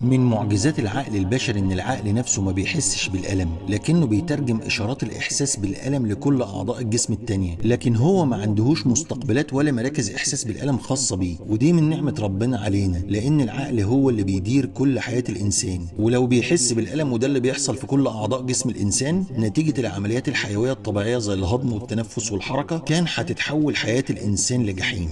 من معجزات العقل البشري إن العقل نفسه ما بيحسش بالألم لكنه بيترجم إشارات الإحساس بالألم لكل أعضاء الجسم التانية. لكن هو ما عندهوش مستقبلات ولا مراكز إحساس بالألم خاصة بيه. ودي من نعمة ربنا علينا لأن العقل هو اللي بيدير كل حياة الإنسان. ولو بيحس بالألم وده اللي بيحصل في كل أعضاء جسم الإنسان نتيجة العمليات الحيوية الطبيعية زي الهضم والتنفس والحركة كان هتتحول حياة الإنسان لجحيم.